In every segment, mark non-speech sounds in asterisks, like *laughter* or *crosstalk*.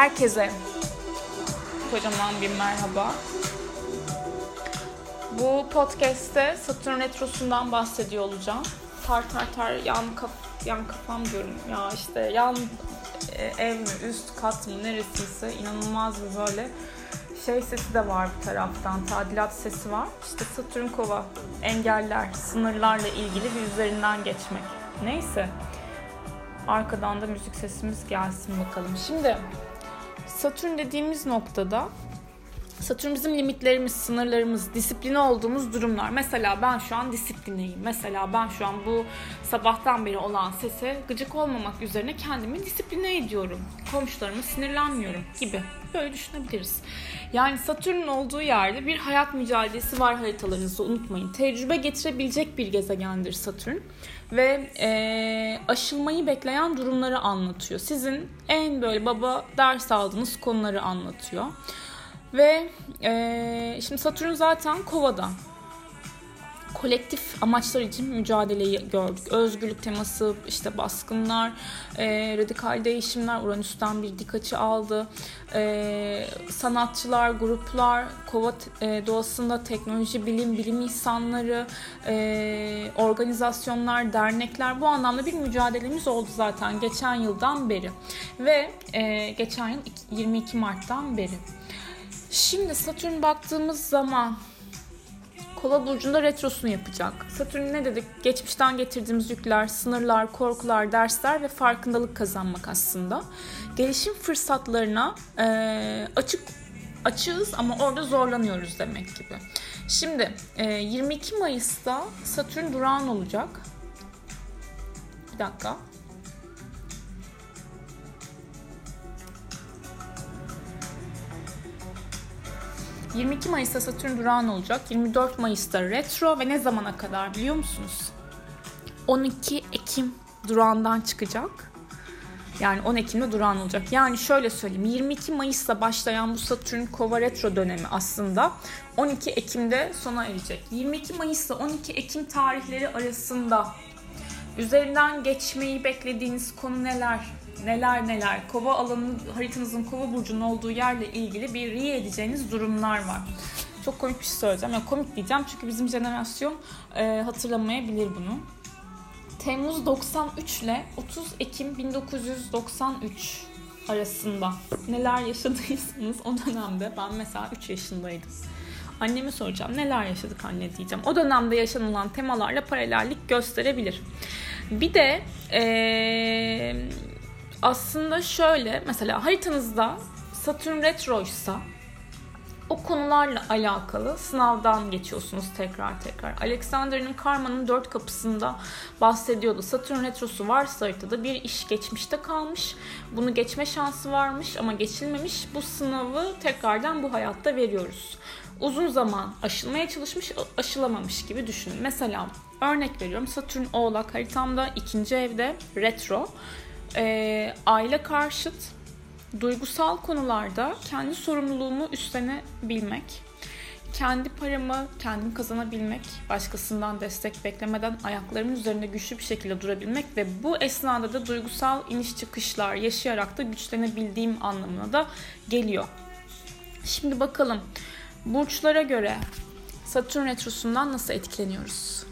Herkese kocaman bir merhaba. Bu podcast'te Satürn Retrosu'ndan bahsediyor olacağım. Tar tar tar yan, kaf, yan kafam diyorum ya işte yan e, ev mi üst kat mı neresiyse inanılmaz bir böyle şey sesi de var bir taraftan tadilat sesi var. İşte Satürn kova engeller sınırlarla ilgili bir üzerinden geçmek. Neyse arkadan da müzik sesimiz gelsin bakalım. Şimdi Satürn dediğimiz noktada Satürn bizim limitlerimiz, sınırlarımız, disipline olduğumuz durumlar. Mesela ben şu an disiplineyim. Mesela ben şu an bu sabahtan beri olan sese gıcık olmamak üzerine kendimi disipline ediyorum. Komşularıma sinirlenmiyorum gibi. Böyle düşünebiliriz. Yani Satürn'ün olduğu yerde bir hayat mücadelesi var haritalarınızı unutmayın. Tecrübe getirebilecek bir gezegendir Satürn. Ve e, aşılmayı bekleyen durumları anlatıyor. Sizin en böyle baba ders aldığınız konuları anlatıyor. Ve e, şimdi Satürn zaten kovada. Kolektif amaçlar için mücadeleyi gördük. Özgürlük teması, işte baskınlar, e, radikal değişimler Uranüs'ten bir dik açı aldı. E, sanatçılar, gruplar, kova e, doğasında teknoloji, bilim, bilim insanları, e, organizasyonlar, dernekler bu anlamda bir mücadelemiz oldu zaten geçen yıldan beri. Ve e, geçen yıl 22 Mart'tan beri. Şimdi Satürn baktığımız zaman Kova burcunda retrosunu yapacak. Satürn ne dedik? Geçmişten getirdiğimiz yükler, sınırlar, korkular, dersler ve farkındalık kazanmak aslında. Gelişim fırsatlarına e, açık açığız ama orada zorlanıyoruz demek gibi. Şimdi e, 22 Mayıs'ta Satürn durağan olacak. Bir dakika. 22 Mayıs'ta Satürn durağan olacak. 24 Mayıs'ta retro ve ne zamana kadar biliyor musunuz? 12 Ekim durağından çıkacak. Yani 10 Ekim'de durağan olacak. Yani şöyle söyleyeyim 22 Mayıs'ta başlayan bu Satürn Kova retro dönemi aslında 12 Ekim'de sona erecek. 22 Mayıs'ta 12 Ekim tarihleri arasında üzerinden geçmeyi beklediğiniz konu neler? Neler neler kova alanı haritanızın kova burcunun olduğu yerle ilgili bir riye edeceğiniz durumlar var. Çok komik bir şey söyleyeceğim. Ya komik diyeceğim çünkü bizim jenerasyon e, hatırlamayabilir bunu. Temmuz 93 ile 30 Ekim 1993 arasında neler yaşadıysanız o dönemde ben mesela 3 yaşındaydım. Anneme soracağım neler yaşadık anne diyeceğim. O dönemde yaşanılan temalarla paralellik gösterebilir. Bir de ee, aslında şöyle mesela haritanızda Satürn retroysa o konularla alakalı sınavdan geçiyorsunuz tekrar tekrar. Alexander'ın Karma'nın dört kapısında bahsediyordu. Satürn retrosu varsa haritada bir iş geçmişte kalmış. Bunu geçme şansı varmış ama geçilmemiş. Bu sınavı tekrardan bu hayatta veriyoruz. Uzun zaman aşılmaya çalışmış, aşılamamış gibi düşünün. Mesela örnek veriyorum Satürn Oğlak haritamda ikinci evde retro e, aile karşıt duygusal konularda kendi sorumluluğumu üstlenebilmek, kendi paramı kendim kazanabilmek, başkasından destek beklemeden ayaklarımın üzerinde güçlü bir şekilde durabilmek ve bu esnada da duygusal iniş çıkışlar yaşayarak da güçlenebildiğim anlamına da geliyor. Şimdi bakalım burçlara göre Satürn retrosundan nasıl etkileniyoruz?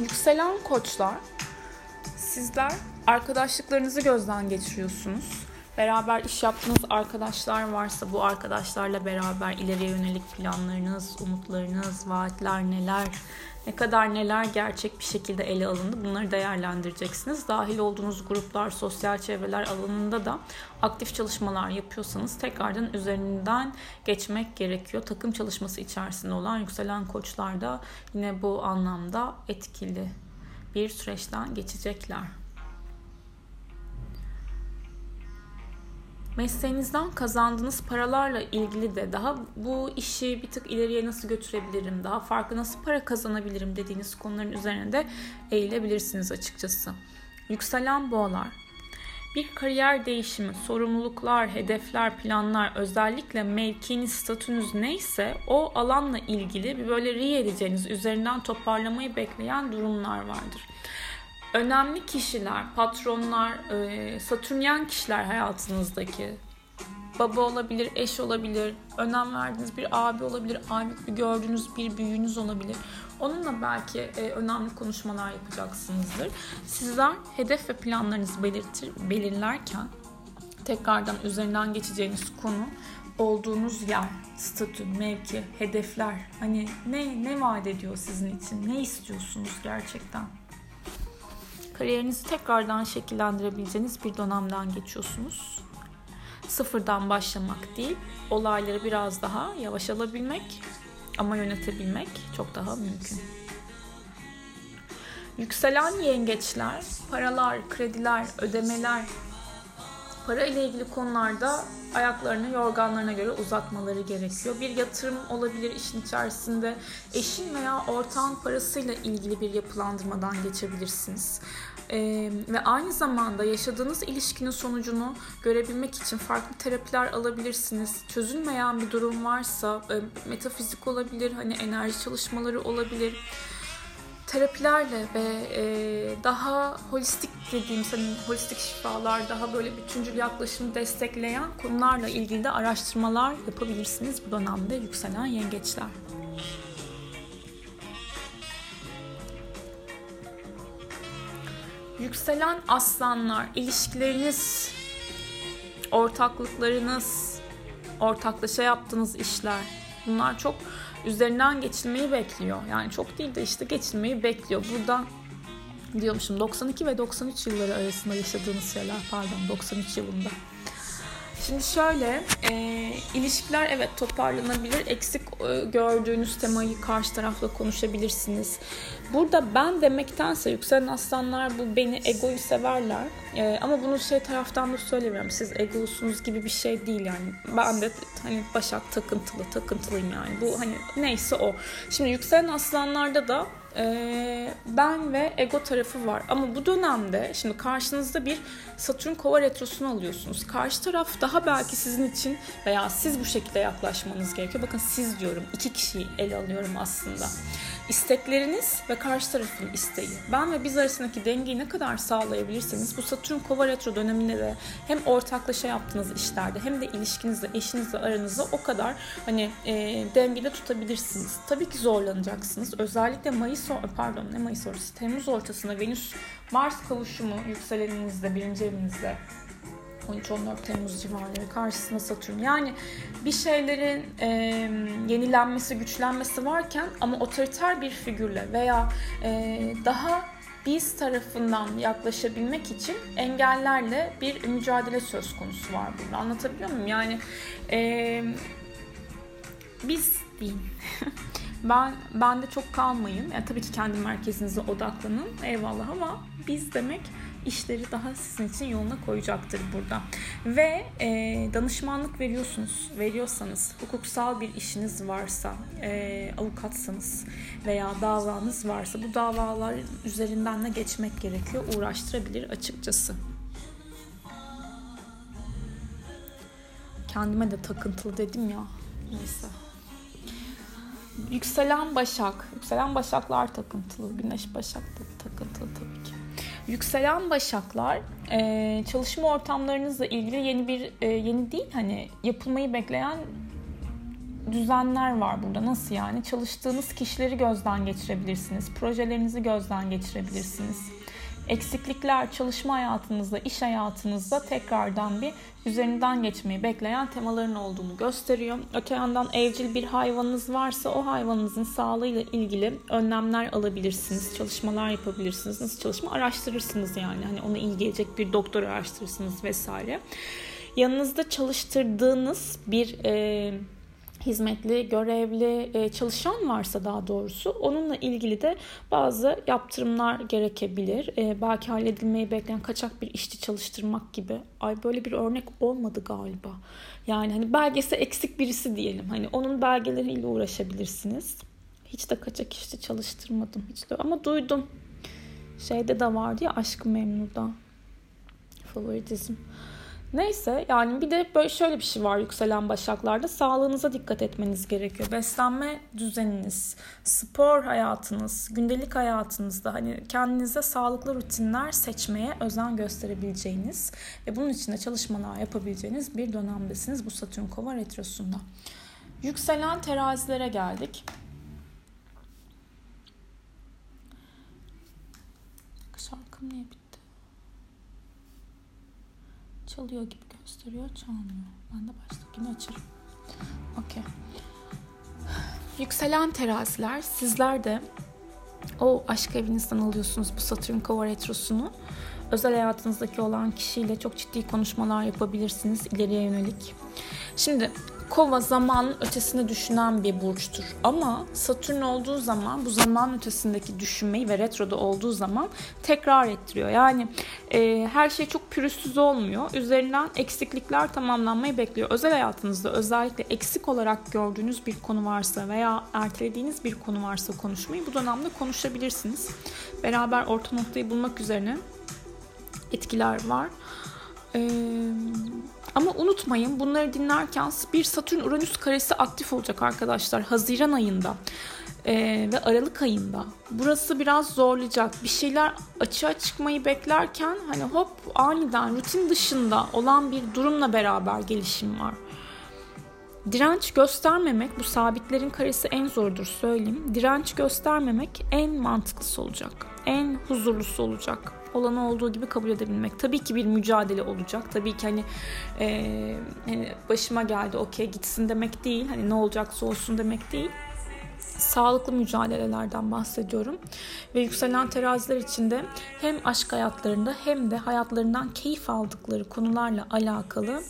Yükselen koçlar, sizler arkadaşlıklarınızı gözden geçiriyorsunuz. Beraber iş yaptığınız arkadaşlar varsa bu arkadaşlarla beraber ileriye yönelik planlarınız, umutlarınız, vaatler neler, ne kadar neler gerçek bir şekilde ele alındı bunları değerlendireceksiniz. Dahil olduğunuz gruplar, sosyal çevreler alanında da aktif çalışmalar yapıyorsanız tekrardan üzerinden geçmek gerekiyor. Takım çalışması içerisinde olan yükselen koçlar da yine bu anlamda etkili bir süreçten geçecekler. Mesleğinizden kazandığınız paralarla ilgili de daha bu işi bir tık ileriye nasıl götürebilirim, daha farklı nasıl para kazanabilirim dediğiniz konuların üzerine de eğilebilirsiniz açıkçası. Yükselen boğalar bir kariyer değişimi, sorumluluklar, hedefler, planlar, özellikle mevkiniz, statünüz neyse o alanla ilgili bir böyle ri edeceğiniz, üzerinden toparlamayı bekleyen durumlar vardır önemli kişiler, patronlar, e, satürnyen kişiler hayatınızdaki baba olabilir, eş olabilir, önem verdiğiniz bir abi olabilir, bir gördüğünüz bir büyüğünüz olabilir. Onunla belki e, önemli konuşmalar yapacaksınızdır. Sizler hedef ve planlarınızı belirtir, belirlerken tekrardan üzerinden geçeceğiniz konu olduğunuz yer, statü, mevki, hedefler. Hani ne ne vaat ediyor sizin için? Ne istiyorsunuz gerçekten? Kariyerinizi tekrardan şekillendirebileceğiniz bir dönemden geçiyorsunuz. Sıfırdan başlamak değil, olayları biraz daha yavaş alabilmek ama yönetebilmek çok daha mümkün. Yükselen yengeçler, paralar, krediler, ödemeler, para ile ilgili konularda ayaklarını yorganlarına göre uzatmaları gerekiyor. Bir yatırım olabilir işin içerisinde. Eşin veya ortağın parasıyla ilgili bir yapılandırmadan geçebilirsiniz. Ee, ve aynı zamanda yaşadığınız ilişkinin sonucunu görebilmek için farklı terapiler alabilirsiniz. Çözülmeyen bir durum varsa e, metafizik olabilir, hani enerji çalışmaları olabilir terapilerle ve e, daha holistik dediğim hani holistik şifalar, daha böyle bütüncül yaklaşımı destekleyen konularla ilgili de araştırmalar yapabilirsiniz bu dönemde yükselen yengeçler. Yükselen aslanlar, ilişkileriniz, ortaklıklarınız, ortaklaşa yaptığınız işler bunlar çok üzerinden geçilmeyi bekliyor. Yani çok değil de işte geçilmeyi bekliyor. Burada diyormuşum 92 ve 93 yılları arasında yaşadığınız şeyler pardon 93 yılında. Şimdi şöyle, e, ilişkiler evet toparlanabilir. Eksik e, gördüğünüz temayı karşı tarafla konuşabilirsiniz. Burada ben demektense yükselen aslanlar bu beni egoyu severler. E, ama bunu şey taraftan da söylemiyorum. Siz egosunuz gibi bir şey değil yani. Ben de hani Başak takıntılı, takıntılıyım yani. Bu hani neyse o. Şimdi yükselen aslanlarda da e, ben ve ego tarafı var. Ama bu dönemde şimdi karşınızda bir Satürn kova retrosunu alıyorsunuz. Karşı taraf daha belki sizin için veya siz bu şekilde yaklaşmanız gerekiyor. Bakın siz diyorum iki kişiyi ele alıyorum aslında. İstekleriniz ve karşı tarafın isteği. Ben ve biz arasındaki dengeyi ne kadar sağlayabilirseniz bu Satürn kova retro döneminde de hem ortaklaşa yaptığınız işlerde hem de ilişkinizle, eşinizle aranızda o kadar hani e, dengede tutabilirsiniz. Tabii ki zorlanacaksınız. Özellikle Mayıs pardon ne Mayıs ortası Temmuz ortasında Venüs Mars kavuşumu yükseleninizde birinci evinizde 13-14 Temmuz civarları karşısında Satürn. Yani bir şeylerin e, yenilenmesi, güçlenmesi varken ama otoriter bir figürle veya e, daha biz tarafından yaklaşabilmek için engellerle bir mücadele söz konusu var burada. Anlatabiliyor muyum? Yani e, biz diyeyim. *laughs* ben ben de çok kalmayın. Yani tabii ki kendi merkezinize odaklanın. Eyvallah ama biz demek işleri daha sizin için yoluna koyacaktır burada. Ve e, danışmanlık veriyorsunuz, veriyorsanız, hukuksal bir işiniz varsa, e, avukatsanız veya davanız varsa bu davalar üzerinden de geçmek gerekiyor, uğraştırabilir açıkçası. Kendime de takıntılı dedim ya. Neyse. Yükselen Başak. Yükselen Başaklar takıntılı. Güneş Başak da takıntılı tabii. Yükselen Başaklar e, çalışma ortamlarınızla ilgili yeni bir e, yeni değil hani yapılmayı bekleyen düzenler var burada. Nasıl yani? Çalıştığınız kişileri gözden geçirebilirsiniz. Projelerinizi gözden geçirebilirsiniz. Eksiklikler çalışma hayatınızda, iş hayatınızda tekrardan bir üzerinden geçmeyi bekleyen temaların olduğunu gösteriyor. Öte yandan evcil bir hayvanınız varsa o hayvanınızın sağlığıyla ilgili önlemler alabilirsiniz, çalışmalar yapabilirsiniz. Nasıl çalışma araştırırsınız yani. Hani ona iyi gelecek bir doktor araştırırsınız vesaire. Yanınızda çalıştırdığınız bir e, hizmetli, görevli e, çalışan varsa daha doğrusu onunla ilgili de bazı yaptırımlar gerekebilir. E, belki halledilmeyi bekleyen kaçak bir işçi çalıştırmak gibi. Ay böyle bir örnek olmadı galiba. Yani hani belgesi eksik birisi diyelim. Hani onun belgeleriyle uğraşabilirsiniz. Hiç de kaçak işçi çalıştırmadım hiç de ama duydum. Şeyde de vardı ya Aşkı Memnu'da. Favoritizm. Neyse yani bir de böyle şöyle bir şey var yükselen başaklarda. Sağlığınıza dikkat etmeniz gerekiyor. Beslenme düzeniniz, spor hayatınız, gündelik hayatınızda hani kendinize sağlıklı rutinler seçmeye özen gösterebileceğiniz ve bunun için de çalışmalar yapabileceğiniz bir dönemdesiniz bu Satürn Kova retrosunda. Yükselen terazilere geldik. Şarkım niye bitti? Çalıyor gibi gösteriyor. Çalmıyor. Ben de baştakini açarım. Okey. Yükselen teraziler sizler de o aşk evinizden alıyorsunuz bu Satürn Kova Retrosu'nu. Özel hayatınızdaki olan kişiyle çok ciddi konuşmalar yapabilirsiniz ileriye yönelik. Şimdi Kova zamanın ötesini düşünen bir burçtur. Ama Satürn olduğu zaman bu zaman ötesindeki düşünmeyi ve retroda olduğu zaman tekrar ettiriyor. Yani e, her şey çok pürüzsüz olmuyor. Üzerinden eksiklikler tamamlanmayı bekliyor. Özel hayatınızda özellikle eksik olarak gördüğünüz bir konu varsa veya ertelediğiniz bir konu varsa konuşmayı bu dönemde konuşabilirsiniz. Beraber orta noktayı bulmak üzerine etkiler var. Ee, ama unutmayın bunları dinlerken bir Satürn-Uranüs karesi aktif olacak arkadaşlar Haziran ayında ee, ve Aralık ayında. Burası biraz zorlayacak. Bir şeyler açığa çıkmayı beklerken hani hop aniden rutin dışında olan bir durumla beraber gelişim var. Direnç göstermemek bu sabitlerin karesi en zordur söyleyeyim. Direnç göstermemek en mantıklısı olacak. En huzurlusu olacak olanı olduğu gibi kabul edebilmek. Tabii ki bir mücadele olacak. Tabii ki hani, e, hani başıma geldi okey gitsin demek değil. Hani ne olacaksa olsun demek değil. Sağlıklı mücadelelerden bahsediyorum. Ve yükselen teraziler içinde hem aşk hayatlarında hem de hayatlarından keyif aldıkları konularla alakalı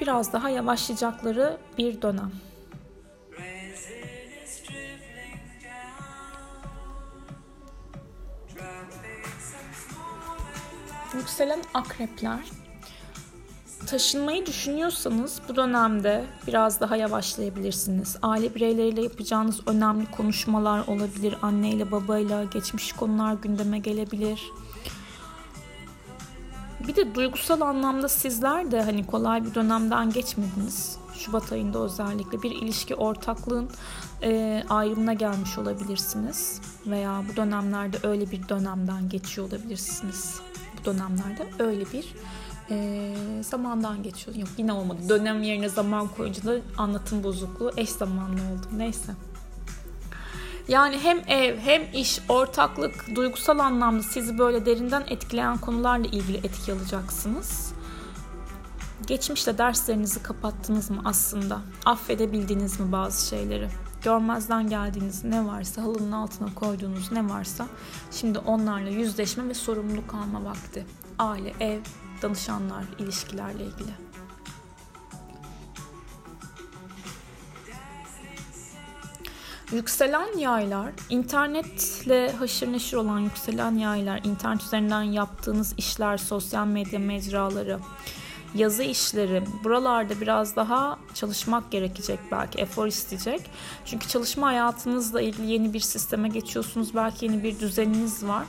biraz daha yavaşlayacakları bir dönem. Yükselen akrepler. Taşınmayı düşünüyorsanız bu dönemde biraz daha yavaşlayabilirsiniz. Aile bireyleriyle yapacağınız önemli konuşmalar olabilir. Anneyle babayla geçmiş konular gündeme gelebilir. Bir de duygusal anlamda sizler de hani kolay bir dönemden geçmediniz. Şubat ayında özellikle bir ilişki ortaklığın e, ayrımına gelmiş olabilirsiniz. Veya bu dönemlerde öyle bir dönemden geçiyor olabilirsiniz bu dönemlerde öyle bir e, zamandan geçiyor. Yok yine olmadı. Dönem yerine zaman koyunca da anlatım bozukluğu eş zamanlı oldu. Neyse. Yani hem ev hem iş, ortaklık, duygusal anlamda sizi böyle derinden etkileyen konularla ilgili etki alacaksınız. Geçmişte derslerinizi kapattınız mı aslında? Affedebildiniz mi bazı şeyleri? Görmezden geldiğiniz ne varsa, halının altına koyduğunuz ne varsa şimdi onlarla yüzleşme ve sorumluluk alma vakti. Aile, ev, danışanlar, ilişkilerle ilgili. Yükselen yaylar, internetle haşır neşir olan yükselen yaylar, internet üzerinden yaptığınız işler, sosyal medya mecraları, yazı işleri buralarda biraz daha çalışmak gerekecek belki efor isteyecek. Çünkü çalışma hayatınızla ilgili yeni bir sisteme geçiyorsunuz. Belki yeni bir düzeniniz var.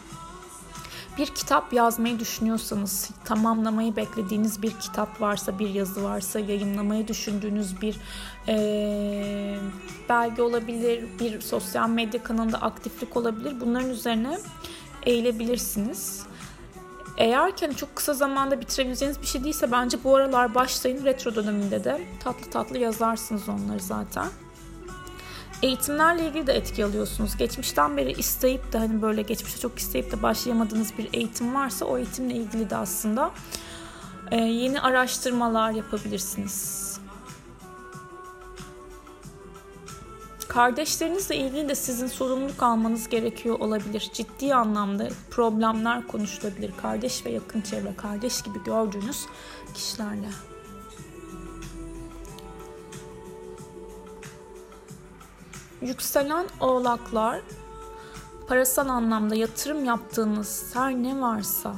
Bir kitap yazmayı düşünüyorsanız, tamamlamayı beklediğiniz bir kitap varsa, bir yazı varsa, yayınlamayı düşündüğünüz bir e, belge olabilir, bir sosyal medya kanalında aktiflik olabilir. Bunların üzerine eğilebilirsiniz. Eğer ki hani çok kısa zamanda bitirebileceğiniz bir şey değilse bence bu aralar başlayın. Retro döneminde de tatlı tatlı yazarsınız onları zaten. Eğitimlerle ilgili de etki alıyorsunuz. Geçmişten beri isteyip de hani böyle geçmişte çok isteyip de başlayamadığınız bir eğitim varsa o eğitimle ilgili de aslında e, yeni araştırmalar yapabilirsiniz. Kardeşlerinizle ilgili de sizin sorumluluk almanız gerekiyor olabilir. Ciddi anlamda problemler konuşulabilir. Kardeş ve yakın çevre, kardeş gibi gördüğünüz kişilerle. Yükselen oğlaklar parasal anlamda yatırım yaptığınız her ne varsa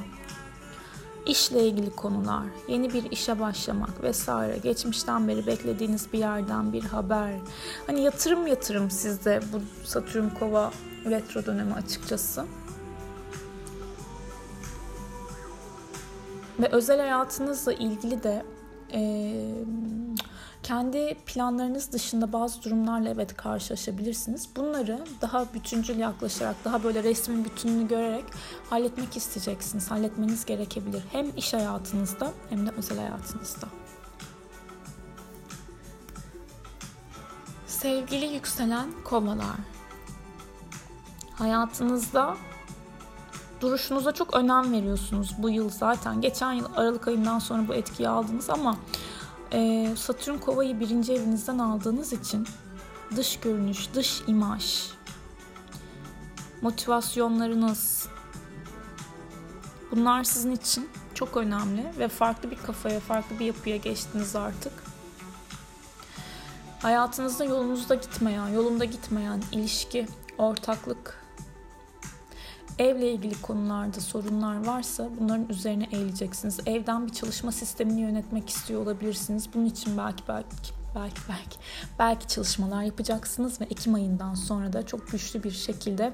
işle ilgili konular, yeni bir işe başlamak vesaire, geçmişten beri beklediğiniz bir yerden bir haber. Hani yatırım yatırım sizde bu Satürn Kova retro dönemi açıkçası. Ve özel hayatınızla ilgili de ee, kendi planlarınız dışında bazı durumlarla evet karşılaşabilirsiniz. Bunları daha bütüncül yaklaşarak, daha böyle resmin bütününü görerek halletmek isteyeceksiniz. Halletmeniz gerekebilir. Hem iş hayatınızda hem de özel hayatınızda. Sevgili yükselen kovalar. Hayatınızda duruşunuza çok önem veriyorsunuz bu yıl zaten. Geçen yıl Aralık ayından sonra bu etkiyi aldınız ama e, Satürn kovayı birinci evinizden aldığınız için dış görünüş, dış imaj, motivasyonlarınız bunlar sizin için çok önemli ve farklı bir kafaya, farklı bir yapıya geçtiniz artık. Hayatınızda yolunuzda gitmeyen, yolunda gitmeyen ilişki, ortaklık, Evle ilgili konularda sorunlar varsa bunların üzerine eğileceksiniz. Evden bir çalışma sistemini yönetmek istiyor olabilirsiniz. Bunun için belki belki belki belki belki çalışmalar yapacaksınız ve Ekim ayından sonra da çok güçlü bir şekilde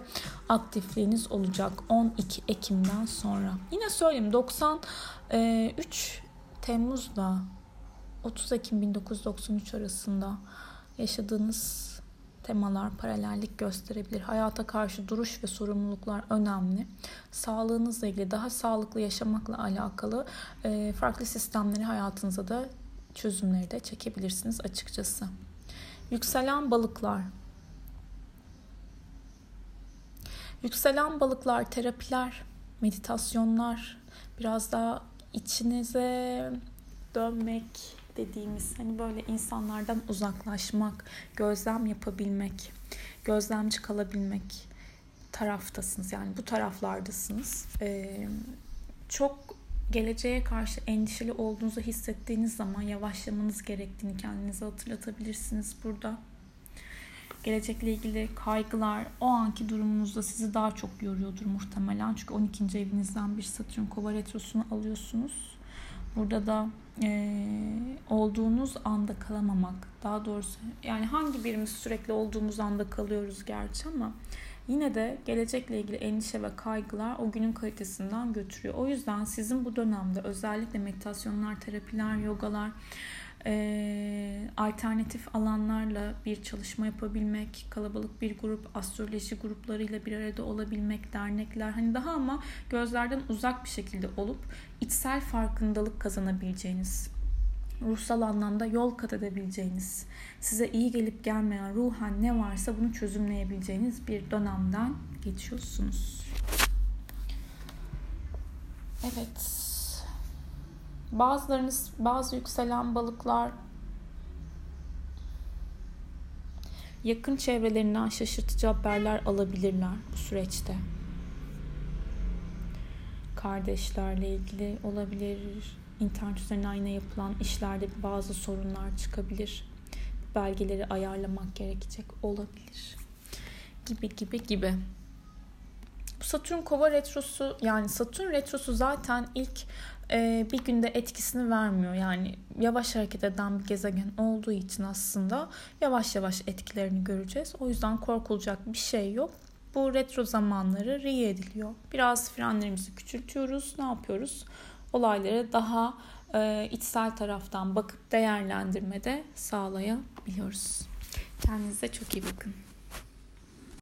aktifliğiniz olacak 12 Ekim'den sonra. Yine söyleyeyim 93 Temmuz'da 30 Ekim 1993 arasında yaşadığınız temalar paralellik gösterebilir. Hayata karşı duruş ve sorumluluklar önemli. Sağlığınızla ilgili daha sağlıklı yaşamakla alakalı e, farklı sistemleri hayatınıza da çözümleri de çekebilirsiniz açıkçası. Yükselen balıklar. Yükselen balıklar terapiler, meditasyonlar, biraz daha içinize dönmek, dediğimiz hani böyle insanlardan uzaklaşmak, gözlem yapabilmek, gözlemci kalabilmek taraftasınız. Yani bu taraflardasınız. Ee, çok geleceğe karşı endişeli olduğunuzu hissettiğiniz zaman yavaşlamanız gerektiğini kendinize hatırlatabilirsiniz burada. Gelecekle ilgili kaygılar o anki durumunuzda sizi daha çok yoruyordur muhtemelen. Çünkü 12. evinizden bir Satürn kova retrosunu alıyorsunuz. Burada da e, olduğunuz anda kalamamak. Daha doğrusu yani hangi birimiz sürekli olduğumuz anda kalıyoruz gerçi ama yine de gelecekle ilgili endişe ve kaygılar o günün kalitesinden götürüyor. O yüzden sizin bu dönemde özellikle meditasyonlar, terapiler, yogalar, e, alternatif alanlarla bir çalışma yapabilmek, kalabalık bir grup, astroloji gruplarıyla bir arada olabilmek, dernekler hani daha ama gözlerden uzak bir şekilde olup içsel farkındalık kazanabileceğiniz, ruhsal anlamda yol kat edebileceğiniz, size iyi gelip gelmeyen ruhen ne varsa bunu çözümleyebileceğiniz bir dönemden geçiyorsunuz. Evet. Bazılarınız, bazı yükselen balıklar yakın çevrelerinden şaşırtıcı haberler alabilirler bu süreçte. Kardeşlerle ilgili olabilir, internet üzerinden yine yapılan işlerde bazı sorunlar çıkabilir. Belgeleri ayarlamak gerekecek olabilir. Gibi gibi gibi. Bu Satürn Kova retrosu yani Satürn retrosu zaten ilk e, bir günde etkisini vermiyor. Yani yavaş hareket eden bir gezegen olduğu için aslında yavaş yavaş etkilerini göreceğiz. O yüzden korkulacak bir şey yok. Bu retro zamanları ri ediliyor. Biraz frenlerimizi küçültüyoruz. Ne yapıyoruz? Olayları daha e, içsel taraftan bakıp değerlendirmede sağlayabiliyoruz. Kendinize çok iyi bakın.